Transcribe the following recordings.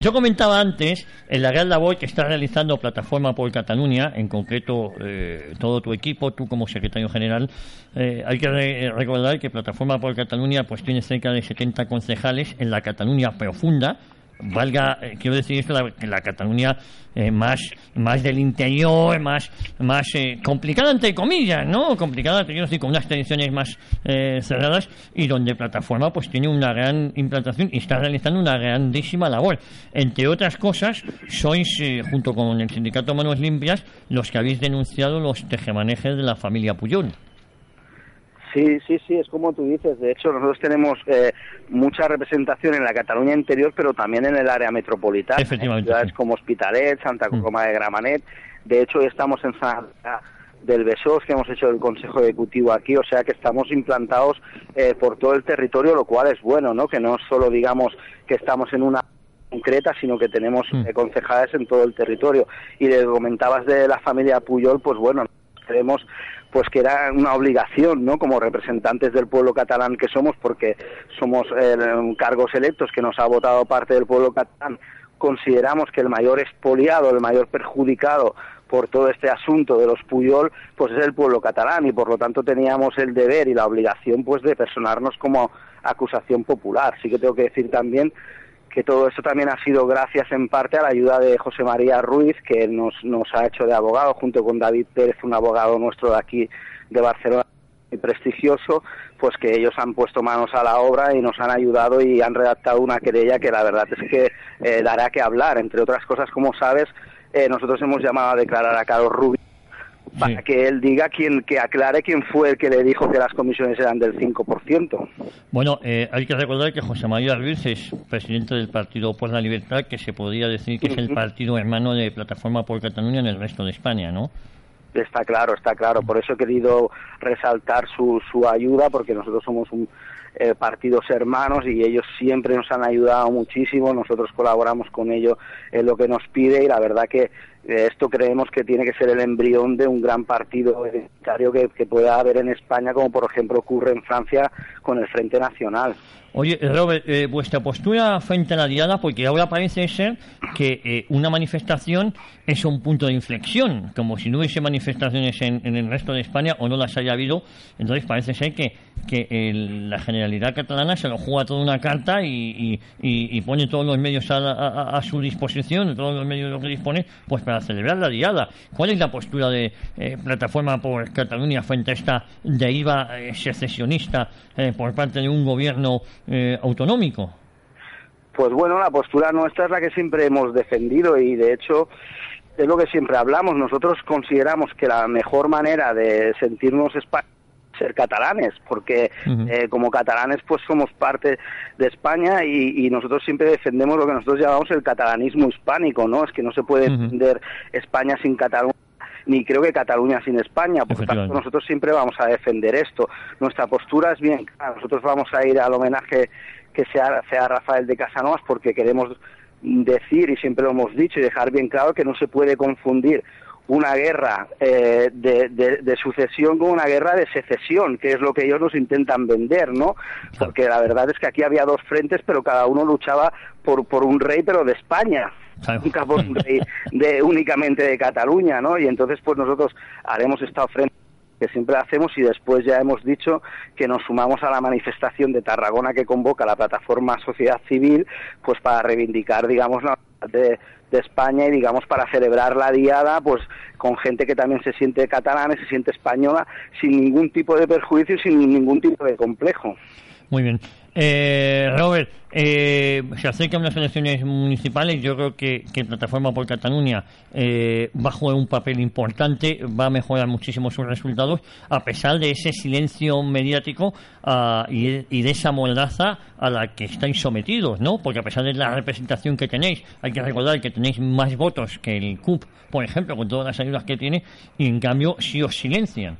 Yo comentaba antes en la gran labor que está realizando Plataforma por Cataluña, en concreto eh, todo tu equipo, tú como secretario general. Eh, hay que recordar que Plataforma por Cataluña pues tiene cerca de 70 concejales en la Cataluña profunda, valga, eh, quiero decir esto, la, la Cataluña eh, más, más del interior, más, más eh, complicada entre comillas, ¿no? Complicada, quiero decir, con unas tradiciones más cerradas y donde Plataforma pues tiene una gran implantación y está realizando una grandísima labor. Entre otras cosas, sois, junto con el sindicato Manos Limpias, los que habéis denunciado los tejemanejes de la familia Puyol. Sí, sí, sí, es como tú dices. De hecho, nosotros tenemos eh, mucha representación en la Cataluña interior, pero también en el área metropolitana. Efectivamente. En ciudades como Hospitalet, Santa mm. Coloma de Gramanet. De hecho, estamos en Santa del Besós, que hemos hecho el Consejo Ejecutivo aquí, o sea que estamos implantados eh, por todo el territorio, lo cual es bueno, ¿no? Que no solo digamos que estamos en una concreta, sino que tenemos mm. eh, concejales en todo el territorio. Y le comentabas de la familia Puyol, pues bueno, creemos pues que era una obligación, ¿no? Como representantes del pueblo catalán que somos, porque somos eh, cargos electos que nos ha votado parte del pueblo catalán, consideramos que el mayor expoliado, el mayor perjudicado por todo este asunto de los Puyol, pues es el pueblo catalán y por lo tanto teníamos el deber y la obligación pues de personarnos como acusación popular. Sí que tengo que decir también que todo esto también ha sido gracias en parte a la ayuda de José María Ruiz, que nos, nos ha hecho de abogado, junto con David Pérez, un abogado nuestro de aquí de Barcelona muy prestigioso, pues que ellos han puesto manos a la obra y nos han ayudado y han redactado una querella que la verdad es que eh, dará que hablar. Entre otras cosas, como sabes, eh, nosotros hemos llamado a declarar a Carlos Rubio para que él diga quién, que aclare quién fue el que le dijo que las comisiones eran del 5%. Bueno, eh, hay que recordar que José María Ruiz es presidente del Partido por la Libertad, que se podría decir que es el partido hermano de Plataforma por Cataluña en el resto de España, ¿no? Está claro, está claro. Por eso he querido resaltar su, su ayuda, porque nosotros somos un, eh, partidos hermanos y ellos siempre nos han ayudado muchísimo, nosotros colaboramos con ellos en lo que nos pide y la verdad que esto creemos que tiene que ser el embrión de un gran partido identitario que pueda haber en España, como por ejemplo ocurre en Francia con el Frente Nacional. Oye, Robert, eh, vuestra postura frente a la diada, porque ahora parece ser que eh, una manifestación es un punto de inflexión, como si no hubiese manifestaciones en, el resto de España o no las haya habido, entonces parece ser que, que la Generalidad Catalana se lo juega toda una carta y, y, pone todos los medios a, su disposición, todos los medios de lo que dispone, pues para celebrar la diada. ¿Cuál es la postura de eh, Plataforma por Cataluña frente a esta deriva secesionista por parte de un gobierno eh, autonómico. Pues bueno, la postura nuestra es la que siempre hemos defendido y de hecho es lo que siempre hablamos. Nosotros consideramos que la mejor manera de sentirnos españoles ser catalanes, porque eh, como catalanes pues somos parte de España y, nosotros siempre defendemos lo que nosotros llamamos el catalanismo hispánico, ¿no? Es que no se puede defender España sin Cataluña ni creo que Cataluña sin España. Por tanto, nosotros siempre vamos a defender esto. Nuestra postura es bien clara. Nosotros vamos a ir al homenaje que sea, sea Rafael de Casanovas porque queremos decir, y siempre lo hemos dicho, y dejar bien claro que no se puede confundir una guerra eh, de, de, sucesión con una guerra de secesión, que es lo que ellos nos intentan vender, ¿no? Porque la verdad es que aquí había dos frentes, pero cada uno luchaba por, por un rey, pero de España nunca por un rey de, únicamente de Cataluña, ¿no? Y entonces, pues nosotros haremos esta ofrenda que siempre hacemos y después ya hemos dicho que nos sumamos a la manifestación de Tarragona que convoca la plataforma Sociedad Civil, pues para reivindicar, digamos, la de, de España y digamos para celebrar la diada pues con gente que también se siente catalana, se siente española sin ningún tipo de perjuicio, sin ningún tipo de complejo. Muy bien. Eh, Robert, eh, se acercan unas elecciones municipales. Yo creo que, que Plataforma por Cataluña eh, va a jugar un papel importante, va a mejorar muchísimo sus resultados, a pesar de ese silencio mediático uh, y, y, de esa moldaza a la que estáis sometidos, ¿no? Porque a pesar de la representación que tenéis, hay que recordar que tenéis más votos que el CUP, por ejemplo, con todas las ayudas que tiene, y en cambio si os silencian.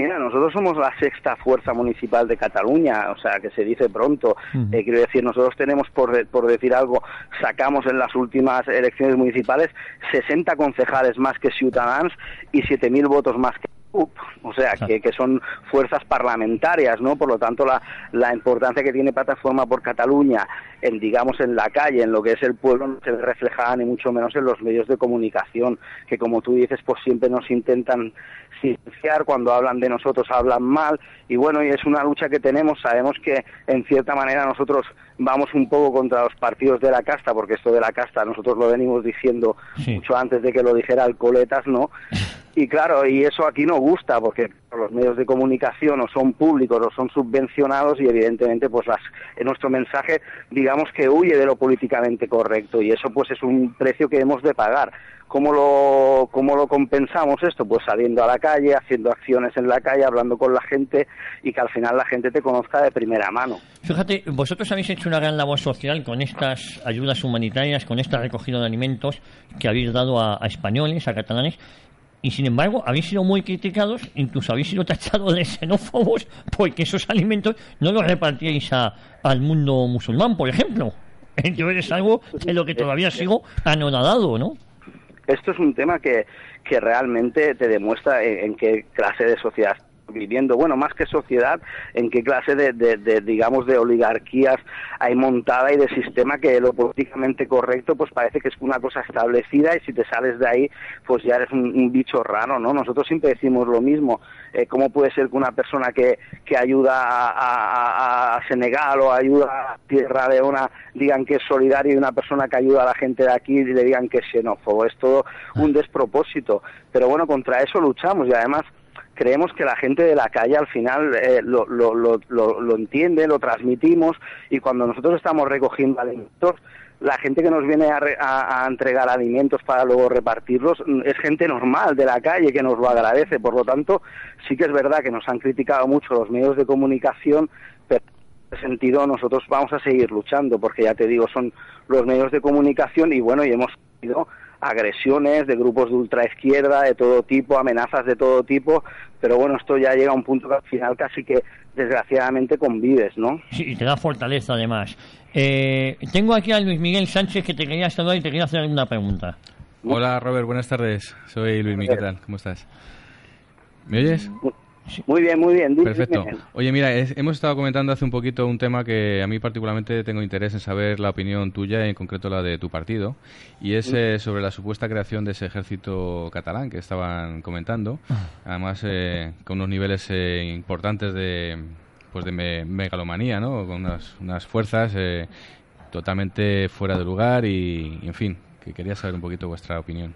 Mira, nosotros somos la sexta fuerza municipal de Cataluña, o sea, que se dice pronto. Eh, quiero decir, nosotros tenemos, por, por decir algo, sacamos en las últimas elecciones municipales 60 concejales más que Ciutadans y 7.000 votos más que o sea, que, que, son fuerzas parlamentarias, ¿no? Por lo tanto, la, la importancia que tiene Plataforma por Cataluña, en, digamos, en la calle, en lo que es el pueblo, no se ve reflejada ni mucho menos en los medios de comunicación, que como tú dices, pues siempre nos intentan silenciar, cuando hablan de nosotros hablan mal, y bueno, y es una lucha que tenemos, sabemos que en cierta manera nosotros vamos un poco contra los partidos de la casta, porque esto de la casta nosotros lo venimos diciendo mucho antes de que lo dijera Alcoletas, ¿no? Y claro, y eso aquí no gusta porque los medios de comunicación o son públicos o son subvencionados y evidentemente pues las, nuestro mensaje digamos que huye de lo políticamente correcto y eso pues es un precio que hemos de pagar. ¿Cómo lo, ¿Cómo lo compensamos esto? Pues saliendo a la calle, haciendo acciones en la calle, hablando con la gente y que al final la gente te conozca de primera mano. Fíjate, vosotros habéis hecho una gran labor social con estas ayudas humanitarias, con esta recogida de alimentos que habéis dado a españoles, a catalanes, y sin embargo habéis sido muy criticados, incluso habéis sido tachados de xenófobos porque esos alimentos no los repartíais a, al mundo musulmán, por ejemplo. Yo es algo de lo que todavía sigo anonadado, ¿no? Esto es un tema que, que realmente te demuestra en qué clase de sociedad viviendo, bueno, más que sociedad, en qué clase de, digamos, de oligarquías hay montada y de sistema que lo políticamente correcto, pues parece que es una cosa establecida y si te sales de ahí, pues ya eres un, bicho raro, ¿no? Nosotros siempre decimos lo mismo, eh, ¿cómo puede ser que una persona que, que ayuda a, a, a Senegal o ayuda a Tierra Leona digan que es solidario y una persona que ayuda a la gente de aquí le digan que es xenófobo? Es todo un despropósito. Pero bueno, contra eso luchamos y además creemos que la gente de la calle al final eh, lo, lo, lo, lo, entiende, lo transmitimos y cuando nosotros estamos recogiendo alimentos, la gente que nos viene a, re, a, a, entregar alimentos para luego repartirlos es gente normal de la calle que nos lo agradece. Por lo tanto, sí que es verdad que nos han criticado mucho los medios de comunicación, pero en ese sentido nosotros vamos a seguir luchando porque ya te digo, son los medios de comunicación y bueno, y hemos ido agresiones de grupos de ultraizquierda de todo tipo, amenazas de todo tipo, pero bueno, esto ya llega a un punto que al final casi que desgraciadamente convives, ¿no? Sí, y te da fortaleza además. Eh, tengo aquí a Luis Miguel Sánchez que te quería saludar y te quería hacer una pregunta. Hola Robert, buenas tardes. Soy Luis Miguel, ¿qué tal? ¿Cómo estás? ¿Me oyes? Muy bien, muy bien. Perfecto. Oye, mira, es, hemos estado comentando hace un poquito un tema que a mí particularmente tengo interés en saber la opinión tuya, en concreto la de tu partido, y es eh, sobre la supuesta creación de ese ejército catalán que estaban comentando, además eh, con unos niveles eh, importantes de, pues de me megalomanía, ¿no? Con unas, unas fuerzas eh, totalmente fuera de lugar y, y, en fin, que quería saber un poquito vuestra opinión.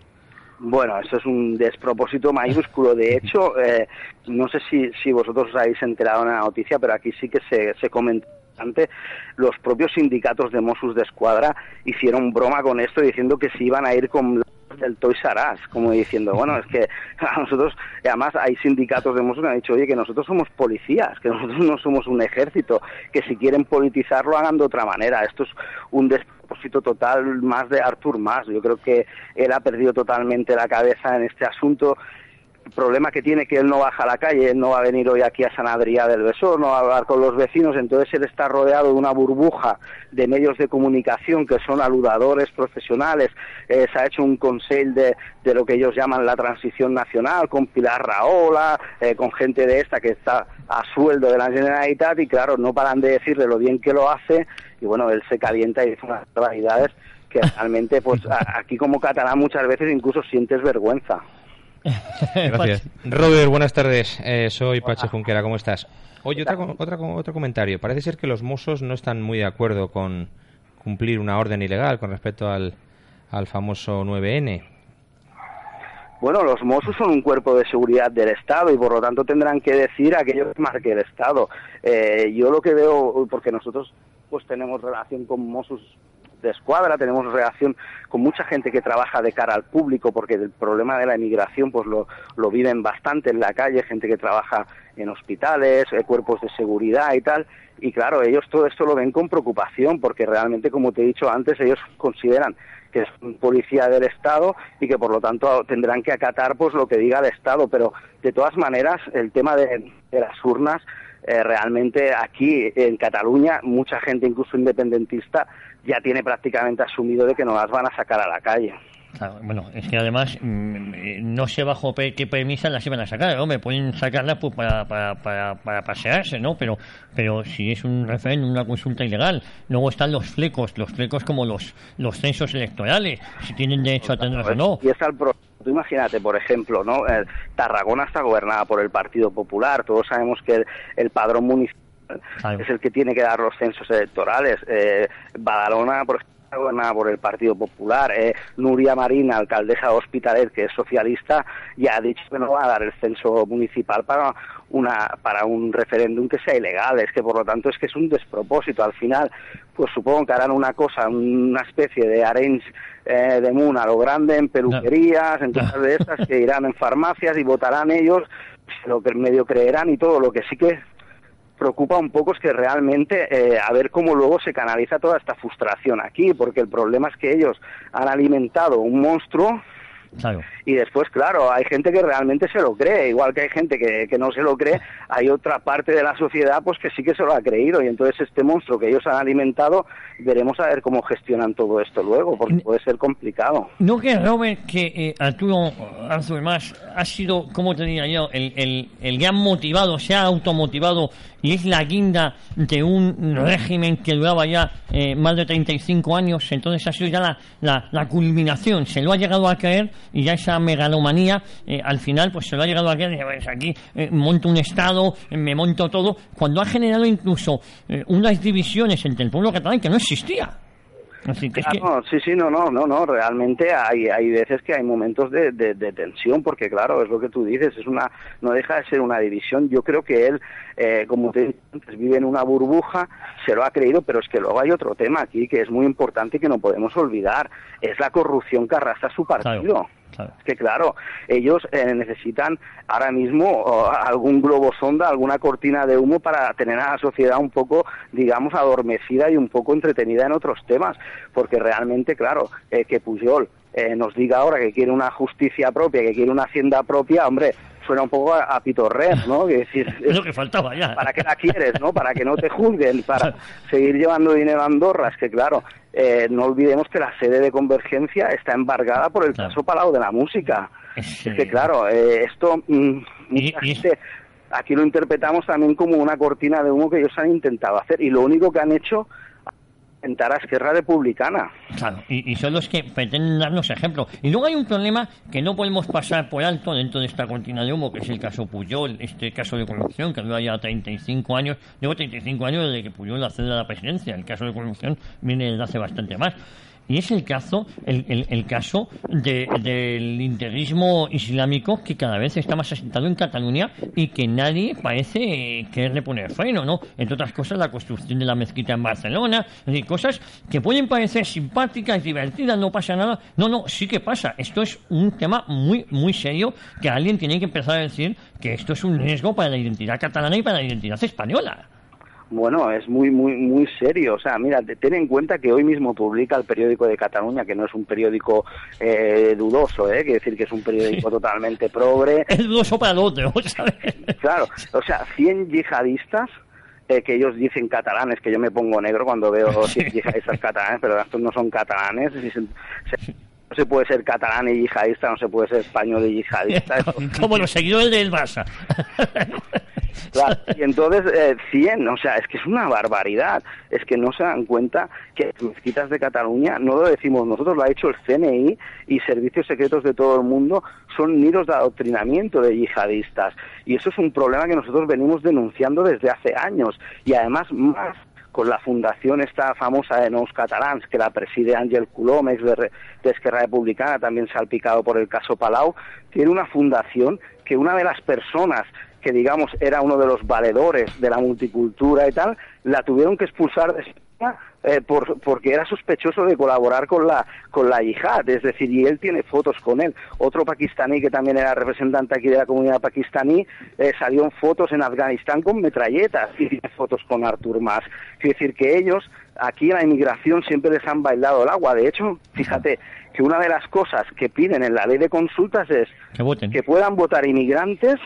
Bueno, eso es un despropósito mayúsculo. De hecho, eh, no sé si, si vosotros os habéis enterado en la noticia, pero aquí sí que se, se comentó bastante. Los propios sindicatos de Mossos de Escuadra hicieron broma con esto diciendo que se iban a ir con del Toys R Us, como diciendo, bueno, es que a nosotros, además hay sindicatos de Mossos que han dicho, oye, que nosotros somos policías, que nosotros no somos un ejército, que si quieren politizarlo hagan de otra manera. Esto es un despropósito total más de Artur Mas. Yo creo que él ha perdido totalmente la cabeza en este asunto el problema que tiene que él no baja a la calle, no va a venir hoy aquí a San Adrià del Besor, no va a hablar con los vecinos, entonces él está rodeado de una burbuja de medios de comunicación que son aludadores profesionales, eh, se ha hecho un consejo de, de, lo que ellos llaman la transición nacional, con Pilar Raola, eh, con gente de esta que está a sueldo de la Generalitat y claro, no paran de decirle lo bien que lo hace y bueno, él se calienta y dice unas barbaridades que realmente pues aquí como catalán muchas veces incluso sientes vergüenza. Gracias. Robert, buenas tardes. Eh, soy Pache Junquera, ¿cómo estás? Oye, otra, otra, otro comentario. Parece ser que los Mossos no están muy de acuerdo con cumplir una orden ilegal con respecto al, al famoso 9N. Bueno, los Mossos son un cuerpo de seguridad del Estado y por lo tanto tendrán que decir aquello que marque el Estado. Eh, yo lo que veo, porque nosotros pues tenemos relación con Mossos de escuadra, tenemos relación con mucha gente que trabaja de cara al público, porque el problema de la emigración pues lo, lo viven bastante en la calle, gente que trabaja en hospitales, eh, cuerpos de seguridad y tal, y claro, ellos todo esto lo ven con preocupación, porque realmente, como te he dicho antes, ellos consideran que es un policía del Estado y que por lo tanto tendrán que acatar pues lo que diga el Estado, pero de todas maneras el tema de, de las urnas eh, realmente aquí en Cataluña mucha gente incluso independentista ya tiene prácticamente asumido de que no las van a sacar a la calle. Bueno, es que además mm, no sé bajo qué premisa las iban a sacar, ¿no? Me pueden sacarlas pues, para, para, para, para, pasearse, ¿no? Pero, pero si es un referéndum, una consulta ilegal, luego están los flecos, los flecos como los, los censos electorales, si tienen derecho a tenerlos o no. Y está el Tú imagínate, por ejemplo, ¿no? Eh, Tarragona está gobernada por el Partido Popular, todos sabemos que el, el padrón municipal Claro. es el que tiene que dar los censos electorales. Eh, Badalona, por ejemplo, gobernada por el Partido Popular. Eh, Nuria Marina, alcaldesa de Hospitalet, que es socialista, ya ha dicho que no va a dar el censo municipal para una para un referéndum que sea ilegal. Es que, por lo tanto, es que es un despropósito. Al final, pues supongo que harán una cosa, una especie de arrange eh, de Moon a lo grande en peluquerías, en cosas de estas que irán en farmacias y votarán ellos, lo que medio creerán y todo. Lo que sí que preocupa un poco es que realmente eh, a ver cómo luego se canaliza toda esta frustración aquí, porque el problema es que ellos han alimentado un monstruo. Y después, claro, hay gente que realmente se lo cree, igual que hay gente que, que no se lo cree, hay otra parte de la sociedad pues que sí que se lo ha creído. Y entonces este monstruo que ellos han alimentado, veremos a ver cómo gestionan todo esto luego, porque puede ser complicado. No que Robert, que eh, Arturo Arthur más ha sido, como te diría yo, el, el, el gran motivado, se ha automotivado y es la guinda de un régimen que duraba ya eh, más de 35 años, entonces ha sido ya la, la, la, culminación, se lo ha llegado a creer y ya esa megalomanía eh, al final pues se lo ha llegado a creer, pues aquí eh, monto un Estado, eh, me monto todo, cuando ha generado incluso unas divisiones entre el pueblo catalán que no existía. Así que es que... Sí, sí, no, no, no, no, realmente hay, hay veces que hay momentos de, de, de tensión, porque claro, es lo que tú dices, es una, no deja de ser una división. Yo creo que él, eh, como te dije antes, vive en una burbuja, se lo ha creído, pero es que luego hay otro tema aquí que es muy importante y que no podemos olvidar, es la corrupción que arrastra su partido. Claro. Claro. Es que claro, ellos eh, necesitan ahora mismo oh, algún globo sonda, alguna cortina de humo para tener a la sociedad un poco, digamos, adormecida y un poco entretenida en otros temas, porque realmente, claro, eh, que Pujol eh, nos diga ahora que quiere una justicia propia, que quiere una hacienda propia, hombre, suena un poco a, a pitorrer, ¿no? Que decir, Es lo que faltaba ya. ¿Para qué la quieres, no? Para que no te juzguen, para seguir llevando dinero a Andorra. Es que, claro, eh, no olvidemos que la sede de Convergencia está embargada por el Claro. caso Palau de la Música. Sí. Es que, claro, eh, esto... mm, Y- mucha y- gente- aquí lo interpretamos también como una cortina de humo que ellos han intentado hacer. Y lo único que han hecho intentar a Esquerra Republicana. Claro, y, y son los que pretenden darnos ejemplo. Y luego hay un problema que no podemos pasar por alto dentro de esta cortina de humo, que es el caso Puyol, este caso de corrupción que dura ya 35 años. Llevo 35 años desde que Puyol accede a la presidencia. El caso de corrupción viene desde hace bastante más. Y es el caso, el, el, caso de- del integrismo islámico que cada vez está más asentado en Cataluña y que nadie parece quererle poner freno, ¿no? Entre otras cosas, la construcción de la mezquita en Barcelona, es decir, cosas que pueden parecer simpáticas, divertidas, no pasa nada. No, no, sí que pasa. Esto es un tema muy, muy serio que alguien tiene que empezar a decir que esto es un riesgo para la identidad catalana y para la identidad española. Bueno, es muy, muy, muy serio. O sea, mira, te- ten en cuenta que hoy mismo publica el periódico de Cataluña, que no es un periódico eh, dudoso, ¿eh? Quiere decir que es un periódico totalmente progre. Es dudoso para el otro, ¿sabes? Claro, o sea, 100 yihadistas eh, que ellos dicen catalanes, que yo me pongo negro cuando veo 100 yihadistas catalanes, pero estos no son catalanes. si se- se- no se puede ser catalán y yihadista, no se puede ser español y yihadista. eso- Como los seguidores del Barça. Claro, y entonces eh, 100, o sea, es que es una barbaridad. Es que no se dan cuenta que las mezquitas de Cataluña, no lo decimos nosotros, lo ha hecho el CNI y servicios secretos de todo el mundo, son nidos de adoctrinamiento de yihadistas. Y eso es un problema que nosotros venimos denunciando desde hace años. Y además más con la fundación esta famosa de Nous Catalans, que la preside Ángel Colom, ex de, de Esquerra Republicana, también salpicado por el caso Palau, tiene una fundación que una de las personas que digamos era uno de los valedores de la multicultura y tal, la tuvieron que expulsar de España eh, por, porque era sospechoso de colaborar con la con la yihad, es decir, y él tiene fotos con él. Otro pakistaní que también era representante aquí de la comunidad pakistaní eh, salió en fotos en Afganistán con metralletas y tiene fotos con Artur Mas. Quiere decir que ellos aquí en la inmigración siempre les han bailado el agua. De hecho, fíjate que una de las cosas que piden en la ley de consultas es que, que puedan votar inmigrantes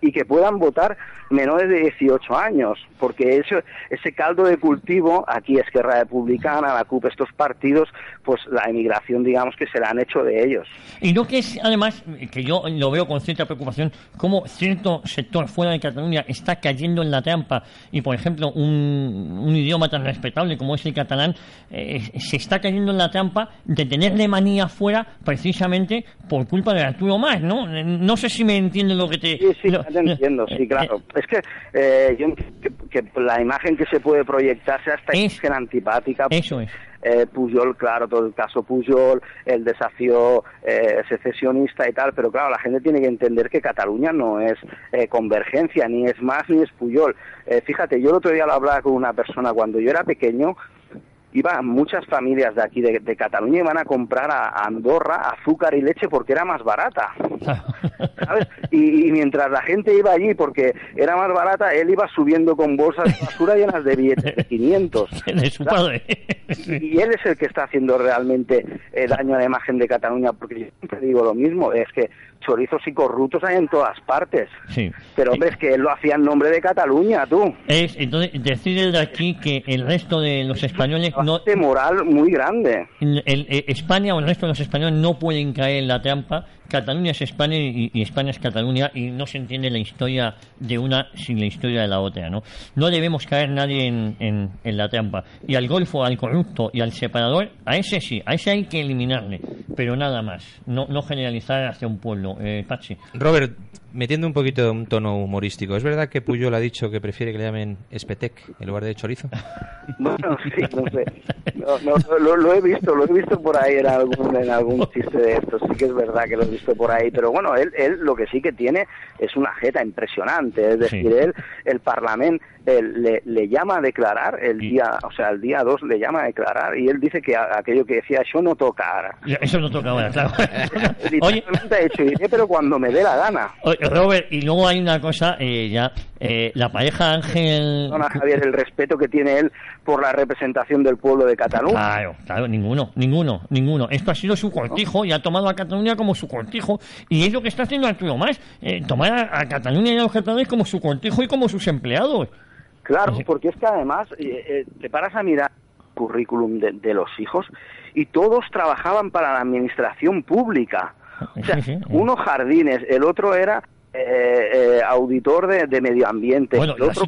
y que puedan votar menores de 18 años, porque eso, ese caldo de cultivo, aquí Esquerra Republicana, la CUP, estos partidos, pues la emigración, digamos, que se la han hecho de ellos. Y lo que es, además, que yo lo veo con cierta preocupación, cómo cierto sector fuera de Cataluña está cayendo en la trampa y, por ejemplo, un, un idioma tan respetable como es el catalán, eh, se está cayendo en la trampa de tenerle manía fuera precisamente por culpa de Arturo Más, ¿no? No sé si me entiendes lo que te... Sí, sí, lo- te entiendo, sí, claro. Es que eh, yo que, que la imagen que se puede proyectar sea esta Es- imagen antipática. Eso es. eh, Pujol, claro, todo el caso Pujol, el desafío eh, secesionista y tal, pero claro, la gente tiene que entender que Cataluña no es eh, convergencia, ni es más, ni es Pujol. Eh, fíjate, yo el otro día lo hablaba con una persona, cuando yo era pequeño, iban muchas familias de aquí, de, de Cataluña, iban a comprar a, a Andorra azúcar y leche porque era más barata. ¿sabes? Y, y mientras la gente iba allí porque era más barata, él iba subiendo con bolsas de basura llenas de billetes de 500. de su padre. Y él es el que está haciendo realmente eh, daño a la imagen de Cataluña, porque yo siempre digo lo mismo, es que chorizos y corruptos hay en todas partes. Sí. Pero hombre, es que él lo hacía en nombre de Cataluña, tú. Es, entonces, decir desde aquí que el resto de los españoles no... De moral muy grande. el- el- España o el resto de los españoles no pueden caer en la trampa. Cataluña es España y, y España es Cataluña y no se entiende la historia de una sin la historia de la otra, ¿no? No debemos caer nadie en, en, en la trampa. Y al golfo, al corrupto y al separador, a ese sí, a ese hay que eliminarle, pero nada más. No, no generalizar hacia un pueblo. Eh, Pachi. Robert, metiendo un poquito de un tono humorístico, ¿es verdad que Puyol ha dicho que prefiere que le llamen Espetec en lugar de chorizo? Bueno, sí, no sé. No, no, lo, lo he visto, lo he visto por ahí en algún, en algún chiste de estos. Sí que es verdad que lo he visto por ahí. Pero bueno, él, él lo que sí que tiene es una jeta impresionante. Es decir, Sí. él, el Parlamento le, le llama a declarar el día, o sea, el día 2 le llama a declarar y él dice que aquello que decía, yo no tocar. Eso no toca ahora, claro. Oye, ha dicho, pero cuando me dé la gana. oye, Robert, y luego hay una cosa, eh, ya, eh, la pareja Ángel... Perdona, Javier, el respeto que tiene él por la representación del pueblo de Cataluña. Claro, claro, ninguno, ninguno, ninguno. Esto ha sido su cortijo y ha tomado a Cataluña como su cortijo. Y es lo que está haciendo Arturo Más, eh, tomar a, a Cataluña y a los catalanes como su cortijo y como sus empleados. Claro, porque es que además eh, eh, te paras a mirar currículum de, de los hijos y todos trabajaban para la administración pública. O sea, Sí, sí. uno jardines, el otro era eh, eh, auditor de, de medio ambiente. Bueno, el otro.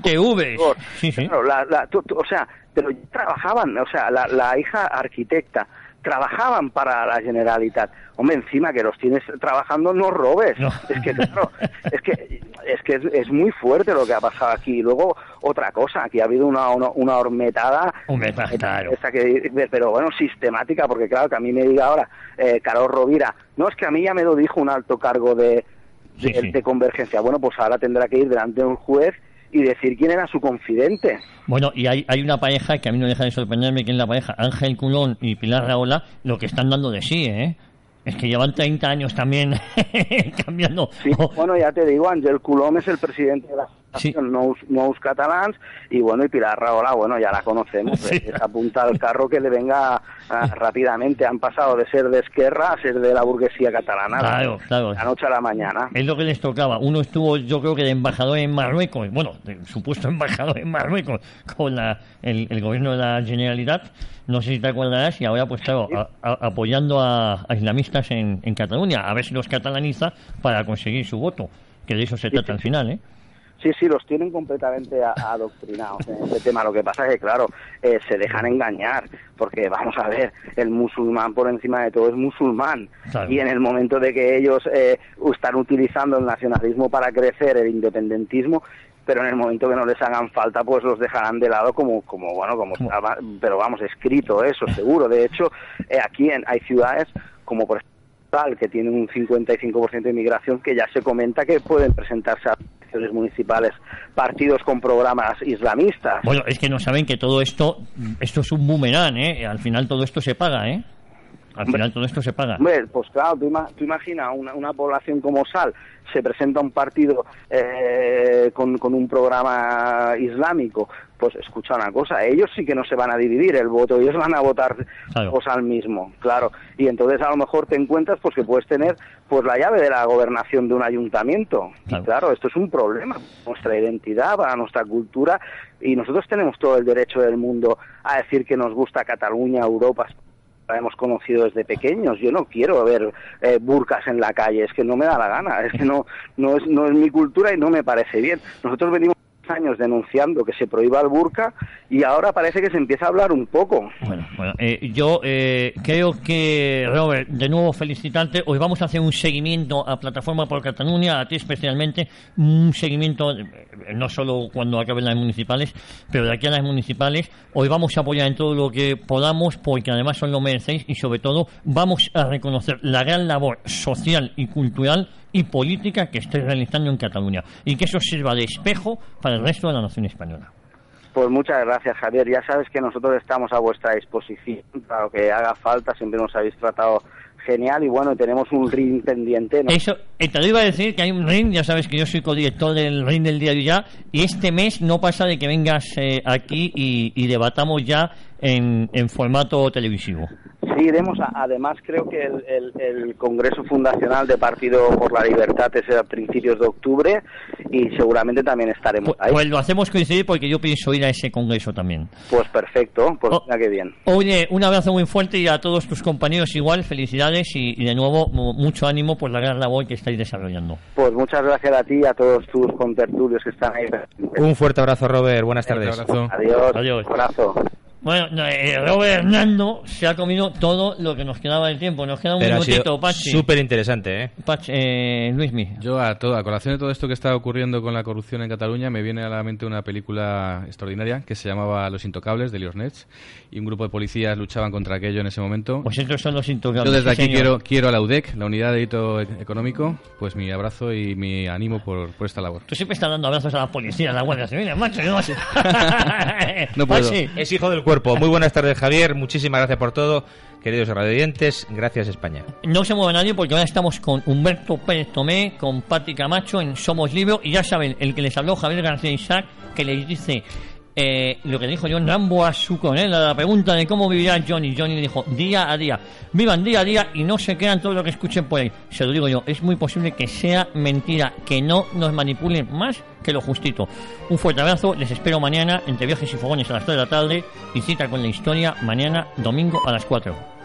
Sí, sí. Claro, la- la- o sea, pero trabajaban, o sea, la, la hija arquitecta, trabajaban para la Generalitat. Hombre, encima que los tienes trabajando, no robes. No. Es que, claro, es que, es, que es, es muy fuerte lo que ha pasado aquí. Y luego, otra cosa, aquí ha habido una, una, una hormetada, Hormetada, claro. esa que, pero bueno, sistemática, porque claro, que a mí me diga ahora, eh, Carlos Rovira, no, es que a mí ya me lo dijo un alto cargo de, de, Sí, sí. de convergencia. Bueno, pues ahora tendrá que ir delante de un juez y decir quién era su confidente. Bueno, y hay, hay una pareja que a mí no deja de sorprenderme, que es la pareja Ángel Culón y Pilar Raola, lo que están dando de sí, ¿eh? Es que llevan 30 años también cambiando. Sí, bueno, ya te digo, Ángel Colom es el presidente de la Sí. Nous, Nous Catalans y bueno, y Pilar Rahola, bueno, ya la conocemos, Sí. es apunta al carro que le venga ah, rápidamente. Han pasado de ser de Esquerra a ser de la burguesía catalana. Claro, claro. La noche a la mañana. Es lo que les tocaba. Uno estuvo, yo creo que de embajador en Marruecos, bueno, de supuesto embajador en Marruecos con la, el, el gobierno de la Generalitat, no sé si te acordarás, y ahora pues claro, a- a- apoyando a, a islamistas en, en Cataluña, a ver si los catalaniza para conseguir su voto, que de eso se trata al final, ¿eh? Sí, sí, los tienen completamente adoctrinados en este tema. Lo que pasa es que, claro, eh, se dejan engañar, porque vamos a ver, el musulmán por encima de todo es musulmán. Claro. Y en el momento de que ellos eh, están utilizando el nacionalismo para crecer, el independentismo, pero en el momento que no les hagan falta, pues los dejarán de lado como, como bueno, como pero vamos, escrito eso, seguro. De hecho, eh, aquí en, hay ciudades como por ejemplo tal que tiene un 55% de inmigración que ya se comenta que pueden presentarse a elecciones municipales partidos con programas islamistas. Bueno, es que no saben que todo esto esto es un boomerang, ¿eh? Al final todo esto se paga, ¿eh? Al final todo esto se paga. Hombre, pues claro, tú, ima- tú imaginas una, una población como Sal, se presenta un partido eh, con, con un programa islámico, pues escucha una cosa, ellos sí que no se van a dividir el voto, ellos van a votar Claro. pues al mismo, claro. Y entonces a lo mejor te encuentras pues que puedes tener pues la llave de la gobernación de un ayuntamiento. Claro. Y claro, esto es un problema para nuestra identidad, para nuestra cultura, y nosotros tenemos todo el derecho del mundo a decir que nos gusta Cataluña, Europa, la hemos conocido desde pequeños. Yo no quiero ver eh, burcas en la calle, es que no me da la gana, es que no, no, es, no es mi cultura y no me parece bien. Nosotros venimos años denunciando que se prohíba el burka y ahora parece que se empieza a hablar un poco. Bueno, bueno eh, yo eh, creo que, Robert, de nuevo felicitarte. Hoy vamos a hacer un seguimiento a Plataforma por Cataluña, a ti especialmente, un seguimiento, eh, no solo cuando acaben las municipales, pero de aquí a las municipales. Hoy vamos a apoyar en todo lo que podamos, porque además son lo merecéis y sobre todo vamos a reconocer la gran labor social y cultural y política que estáis realizando en Cataluña y que eso sirva de espejo para el resto de la nación española. Pues muchas gracias, Javier. Ya sabes que nosotros estamos a vuestra disposición para lo que haga falta. Siempre nos habéis tratado genial y bueno, tenemos un ring pendiente. ¿no? Eso, eh, te lo iba a decir que hay un ring, ya sabes que yo soy codirector del ring del diario ya, y este mes no pasa de que vengas eh, aquí y, y debatamos ya en, en formato televisivo. Sí, iremos. a- además, creo que el, el- el Congreso Fundacional de Partido por la Libertad es a principios de octubre y seguramente también estaremos Pues, ahí. pues lo hacemos coincidir porque yo pienso ir a ese congreso también. Pues perfecto, pues Oh. mira qué bien. Oye, un abrazo muy fuerte y a todos tus compañeros igual, felicidades y, y de nuevo mu- mucho ánimo por la gran labor que estáis desarrollando. Pues muchas gracias a ti y a todos tus contertulios que están ahí. Un fuerte abrazo, Robert. Buenas tardes. abrazo. Adiós. Adiós. Un abrazo. Bueno, no, eh, Robert Hernando se ha comido todo lo que nos quedaba del tiempo. Nos queda un Pero minutito, Pachi. súper interesante, ¿eh? Pachi, eh, Luismi. Yo, a, todo, a colación de todo esto que está ocurriendo con la corrupción en Cataluña, me viene a la mente una película extraordinaria que se llamaba Los Intocables, de Liosnets, y un grupo de policías luchaban contra aquello en ese momento. Pues estos son los intocables. Yo desde sí, aquí señor. quiero, quiero a la UDEC, la Unidad de Delito E- Económico, pues mi abrazo y mi ánimo por, por esta labor. Tú siempre estás dando abrazos a la policía, a la Guardia Civil, macho. Yo no sé. No puedo. Pachi, Es hijo del cuerpo. Muy buenas tardes, Javier. Muchísimas gracias por todo. Queridos radioyentes, gracias España. No se mueve nadie porque ahora estamos con Humberto Pérez Tomé, con Pati Camacho en Somos Libro y ya saben, el que les habló Javier García Isaac, que les dice eh, lo que dijo John Rambo a su a la pregunta de cómo vivirá Johnny. Johnny dijo, día a día, vivan día a día y no se crean todo lo que escuchen por ahí. Se lo digo yo, es muy posible que sea mentira, que no nos manipulen más que lo justito. Un fuerte abrazo, les espero mañana entre viajes y fogones a las 3 de la tarde y cita con la historia mañana domingo a las 4.